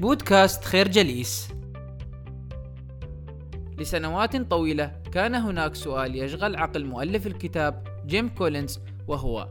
بودكاست خير جليس لسنوات طويلة كان هناك سؤال يشغل عقل مؤلف الكتاب جيم كولينز وهو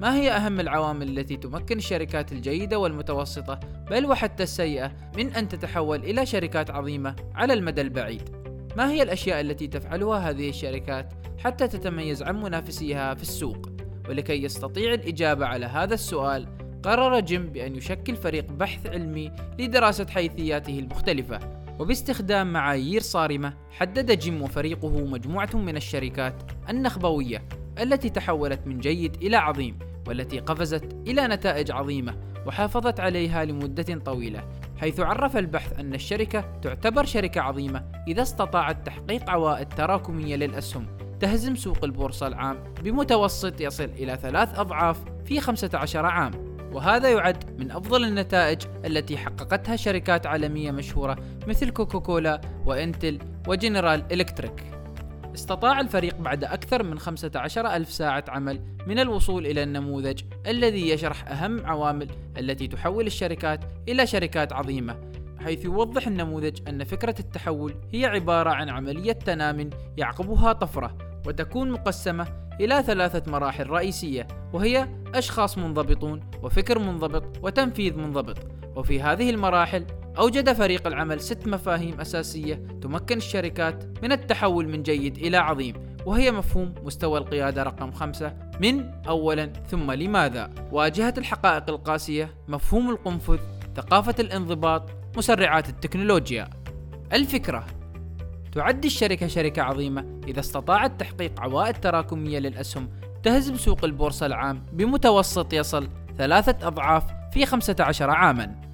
ما هي أهم العوامل التي تمكن الشركات الجيدة والمتوسطة بل وحتى السيئة من أن تتحول إلى شركات عظيمة على المدى البعيد؟ ما هي الأشياء التي تفعلها هذه الشركات حتى تتميز عن منافسيها في السوق؟ ولكي يستطيع الإجابة على هذا السؤال قرر جيم بأن يشكل فريق بحث علمي لدراسة حيثياته المختلفة وباستخدام معايير صارمة حدد جيم وفريقه مجموعة من الشركات النخبوية التي تحولت من جيد إلى عظيم والتي قفزت إلى نتائج عظيمة وحافظت عليها لمدة طويلة حيث عرف البحث أن الشركة تعتبر شركة عظيمة إذا استطاعت تحقيق عوائد تراكمية للأسهم تهزم سوق البورصة العام بمتوسط يصل إلى ثلاث أضعاف في 15 عام. وهذا يعد من أفضل النتائج التي حققتها شركات عالمية مشهورة مثل كوكاكولا وإنتل وجنرال إلكتريك. استطاع الفريق بعد أكثر من 15 ألف ساعة عمل من الوصول إلى النموذج الذي يشرح أهم عوامل التي تحول الشركات إلى شركات عظيمة حيث يوضح النموذج أن فكرة التحول هي عبارة عن عملية تنام يعقبها طفرة وتكون مقسمة إلى ثلاثة مراحل رئيسية وهي أشخاص منضبطون وفكر منضبط وتنفيذ منضبط. وفي هذه المراحل أوجد فريق العمل ست مفاهيم أساسية تمكن الشركات من التحول من جيد إلى عظيم وهي مفهوم مستوى القيادة رقم خمسة. من أولا ثم لماذا؟ واجهة الحقائق القاسية مفهوم القنفذ ثقافة الانضباط مسرعات التكنولوجيا. الفكرة تعد الشركة شركة عظيمة. إذا استطاعت تحقيق عوائد تراكمية للأسهم تهزم سوق البورصة العام بمتوسط يصل ثلاثة أضعاف في 15 عاماً.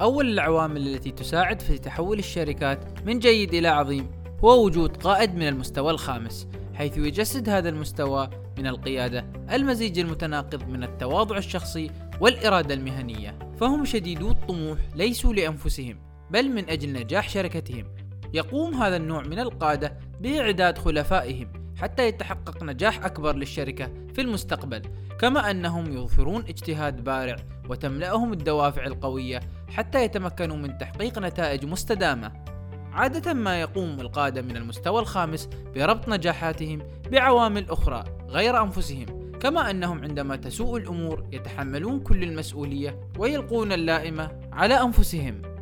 أول العوامل التي تساعد في تحول الشركات من جيد إلى عظيم هو وجود قائد من المستوى الخامس حيث يجسد هذا المستوى من القيادة المزيج المتناقض من التواضع الشخصي والإرادة المهنية. فهم شديدو الطموح ليسوا لأنفسهم. بل من أجل نجاح شركتهم. يقوم هذا النوع من القادة بإعداد خلفائهم حتى يتحقق نجاح أكبر للشركة في المستقبل كما أنهم يظهرون اجتهاد بارع وتملأهم الدوافع القوية حتى يتمكنوا من تحقيق نتائج مستدامة. عادة ما يقوم القادة من المستوى الخامس بربط نجاحاتهم بعوامل أخرى غير أنفسهم كما أنهم عندما تسوء الأمور يتحملون كل المسؤولية ويلقون اللائمة على أنفسهم.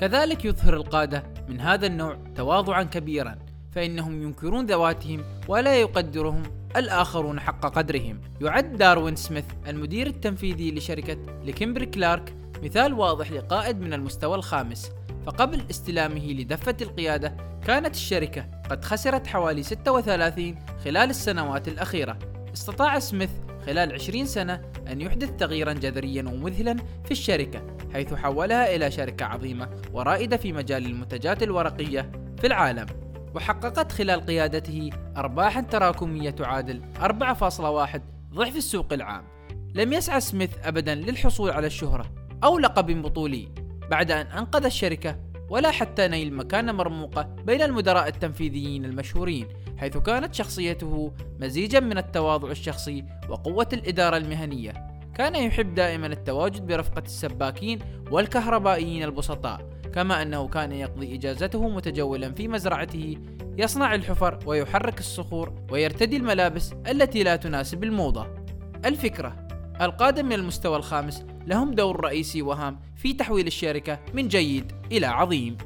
كذلك يظهر القادة من هذا النوع تواضعا كبيرا فإنهم ينكرون ذواتهم ولا يقدرهم الآخرون حق قدرهم. يعد داروين سميث المدير التنفيذي لشركة لكمبري كلارك مثال واضح لقائد من المستوى الخامس. فقبل استلامه لدفة القيادة كانت الشركة قد خسرت حوالي 36 خلال السنوات الأخيرة. استطاع سميث خلال 20 سنة أن يحدث تغييرا جذريا ومذهلا في الشركة. حيث حولها إلى شركة عظيمة ورائدة في مجال المنتجات الورقية في العالم وحققت خلال قيادته أرباحا تراكمية تعادل 4.1 ضعف السوق العام. لم يسعى سميث أبدا للحصول على الشهرة أو لقب بطولي بعد أن أنقذ الشركة ولا حتى نيل مكانة مرموقة بين المدراء التنفيذيين المشهورين حيث كانت شخصيته مزيجا من التواضع الشخصي وقوة الإدارة المهنية. كان يحب دائما التواجد برفقة السباكين والكهربائيين البسطاء كما أنه كان يقضي إجازته متجولا في مزرعته يصنع الحفر ويحرك الصخور ويرتدي الملابس التي لا تناسب الموضة. الفكرة القادم من المستوى الخامس لهم دور رئيسي وهام في تحويل الشركة من جيد إلى عظيم.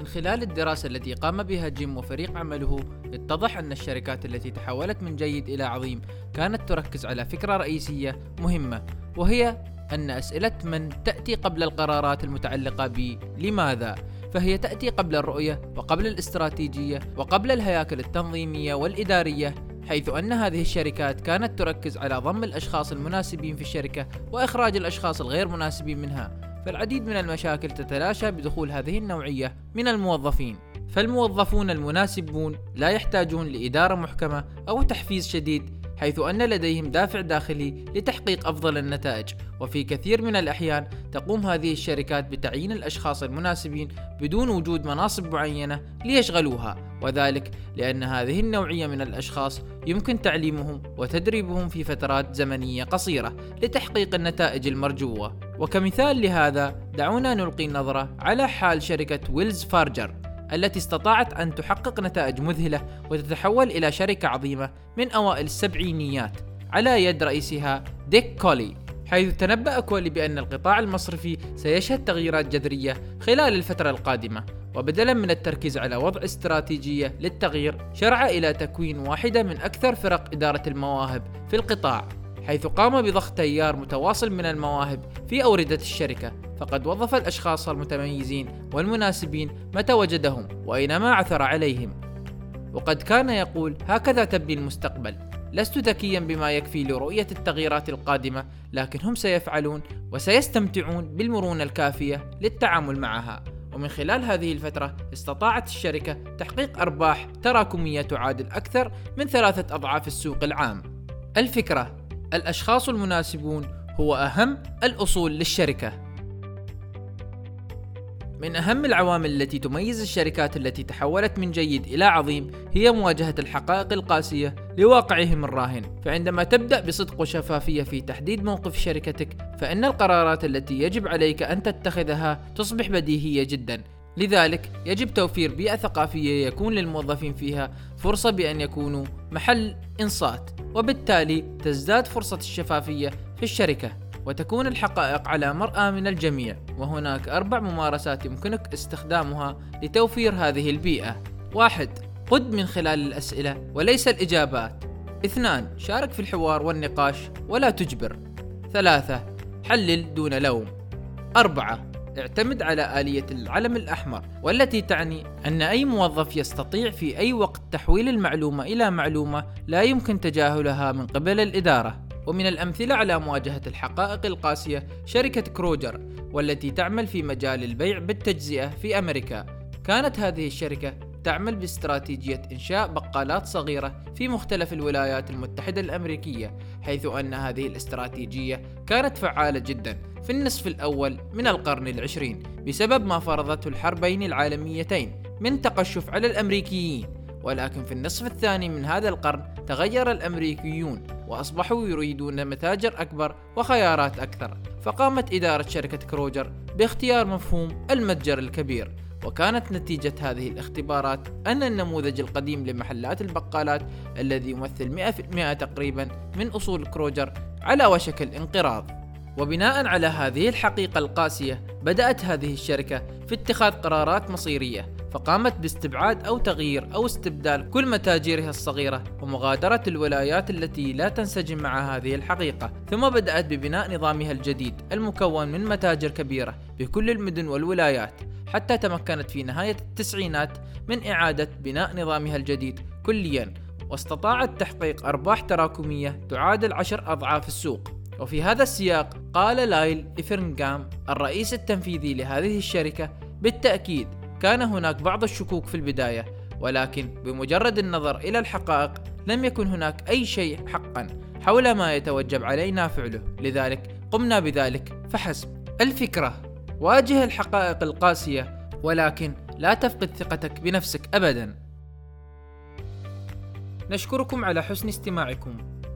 من خلال الدراسة التي قام بها جيم وفريق عمله اتضح أن الشركات التي تحولت من جيد إلى عظيم كانت تركز على فكرة رئيسية مهمة وهي أن أسئلة من تأتي قبل القرارات المتعلقة ب لماذا؟ فهي تأتي قبل الرؤية وقبل الاستراتيجية وقبل الهياكل التنظيمية والإدارية حيث أن هذه الشركات كانت تركز على ضم الأشخاص المناسبين في الشركة وإخراج الأشخاص الغير مناسبين منها. فالعديد من المشاكل تتلاشى بدخول هذه النوعية من الموظفين. فالموظفون المناسبون لا يحتاجون لإدارة محكمة أو تحفيز شديد حيث أن لديهم دافع داخلي لتحقيق أفضل النتائج. وفي كثير من الأحيان تقوم هذه الشركات بتعيين الأشخاص المناسبين بدون وجود مناصب معينة ليشغلوها وذلك لأن هذه النوعية من الأشخاص يمكن تعليمهم وتدريبهم في فترات زمنية قصيرة لتحقيق النتائج المرجوة. وكمثال لهذا دعونا نلقي نظرة على حال شركة ويلز فارجر التي استطاعت أن تحقق نتائج مذهلة وتتحول إلى شركة عظيمة من أوائل السبعينيات على يد رئيسها ديك كولي. حيث تنبأ كولي بأن القطاع المصرفي سيشهد تغييرات جذرية خلال الفترة القادمة وبدلا من التركيز على وضع استراتيجية للتغيير شرع إلى تكوين واحدة من أكثر فرق إدارة المواهب في القطاع. حيث قام بضخ تيار متواصل من المواهب في أوردة الشركة فقد وظف الأشخاص المتميزين والمناسبين متى وجدهم وأينما عثر عليهم. وقد كان يقول هكذا تبني المستقبل. لست ذكيا بما يكفي لرؤية التغييرات القادمة لكن هم سيفعلون وسيستمتعون بالمرونة الكافية للتعامل معها. ومن خلال هذه الفترة استطاعت الشركة تحقيق أرباح تراكمية تعادل أكثر من ثلاثة أضعاف السوق العام. الفكرة الأشخاص المناسبون هو أهم الأصول للشركة. من أهم العوامل التي تميز الشركات التي تحولت من جيد إلى عظيم هي مواجهة الحقائق القاسية لواقعهم الراهن، فعندما تبدأ بصدق وشفافية في تحديد موقف شركتك، فإن القرارات التي يجب عليك أن تتخذها تصبح بديهية جدا، لذلك يجب توفير بيئة ثقافية يكون للموظفين فيها فرصة بأن يكونوا محل إنصات وبالتالي تزداد فرصة الشفافية في الشركة وتكون الحقائق على مرأى من الجميع. وهناك أربع ممارسات يمكنك استخدامها لتوفير هذه البيئة. واحد قد من خلال الأسئلة وليس الإجابات. اثنان شارك في الحوار والنقاش ولا تجبر. ثلاثة حلل دون لوم. أربعة اعتمد على آلية العلم الأحمر والتي تعني أن أي موظف يستطيع في أي وقت تحويل المعلومة إلى معلومة لا يمكن تجاهلها من قبل الإدارة. ومن الأمثلة على مواجهة الحقائق القاسية شركة كروجر والتي تعمل في مجال البيع بالتجزئة في أمريكا. كانت هذه الشركة تعمل باستراتيجية إنشاء بقالات صغيرة في مختلف الولايات المتحدة الأمريكية حيث أن هذه الاستراتيجية كانت فعالة جدا. في النصف الأول من القرن العشرين بسبب ما فرضته الحربين العالميتين من تقشف على الأمريكيين. ولكن في النصف الثاني من هذا القرن تغير الأمريكيون وأصبحوا يريدون متاجر أكبر وخيارات أكثر. فقامت إدارة شركة كروجر باختيار مفهوم المتجر الكبير وكانت نتيجة هذه الاختبارات أن النموذج القديم لمحلات البقالات الذي يمثل 100% تقريبا من أصول كروجر على وشك الانقراض. وبناء على هذه الحقيقة القاسية بدأت هذه الشركة في اتخاذ قرارات مصيرية فقامت باستبعاد أو تغيير أو استبدال كل متاجرها الصغيرة ومغادرة الولايات التي لا تنسجم مع هذه الحقيقة ثم بدأت ببناء نظامها الجديد المكون من متاجر كبيرة بكل المدن والولايات حتى تمكنت في نهاية التسعينات من إعادة بناء نظامها الجديد كليا واستطاعت تحقيق أرباح تراكمية تعادل عشر أضعاف السوق. وفي هذا السياق قال لايل إفرنغام الرئيس التنفيذي لهذه الشركة بالتأكيد كان هناك بعض الشكوك في البداية ولكن بمجرد النظر إلى الحقائق لم يكن هناك أي شيء حقا حول ما يتوجب علينا فعله لذلك قمنا بذلك فحسب الفكرة. واجه الحقائق القاسية ولكن لا تفقد ثقتك بنفسك أبدا. نشكركم على حسن استماعكم.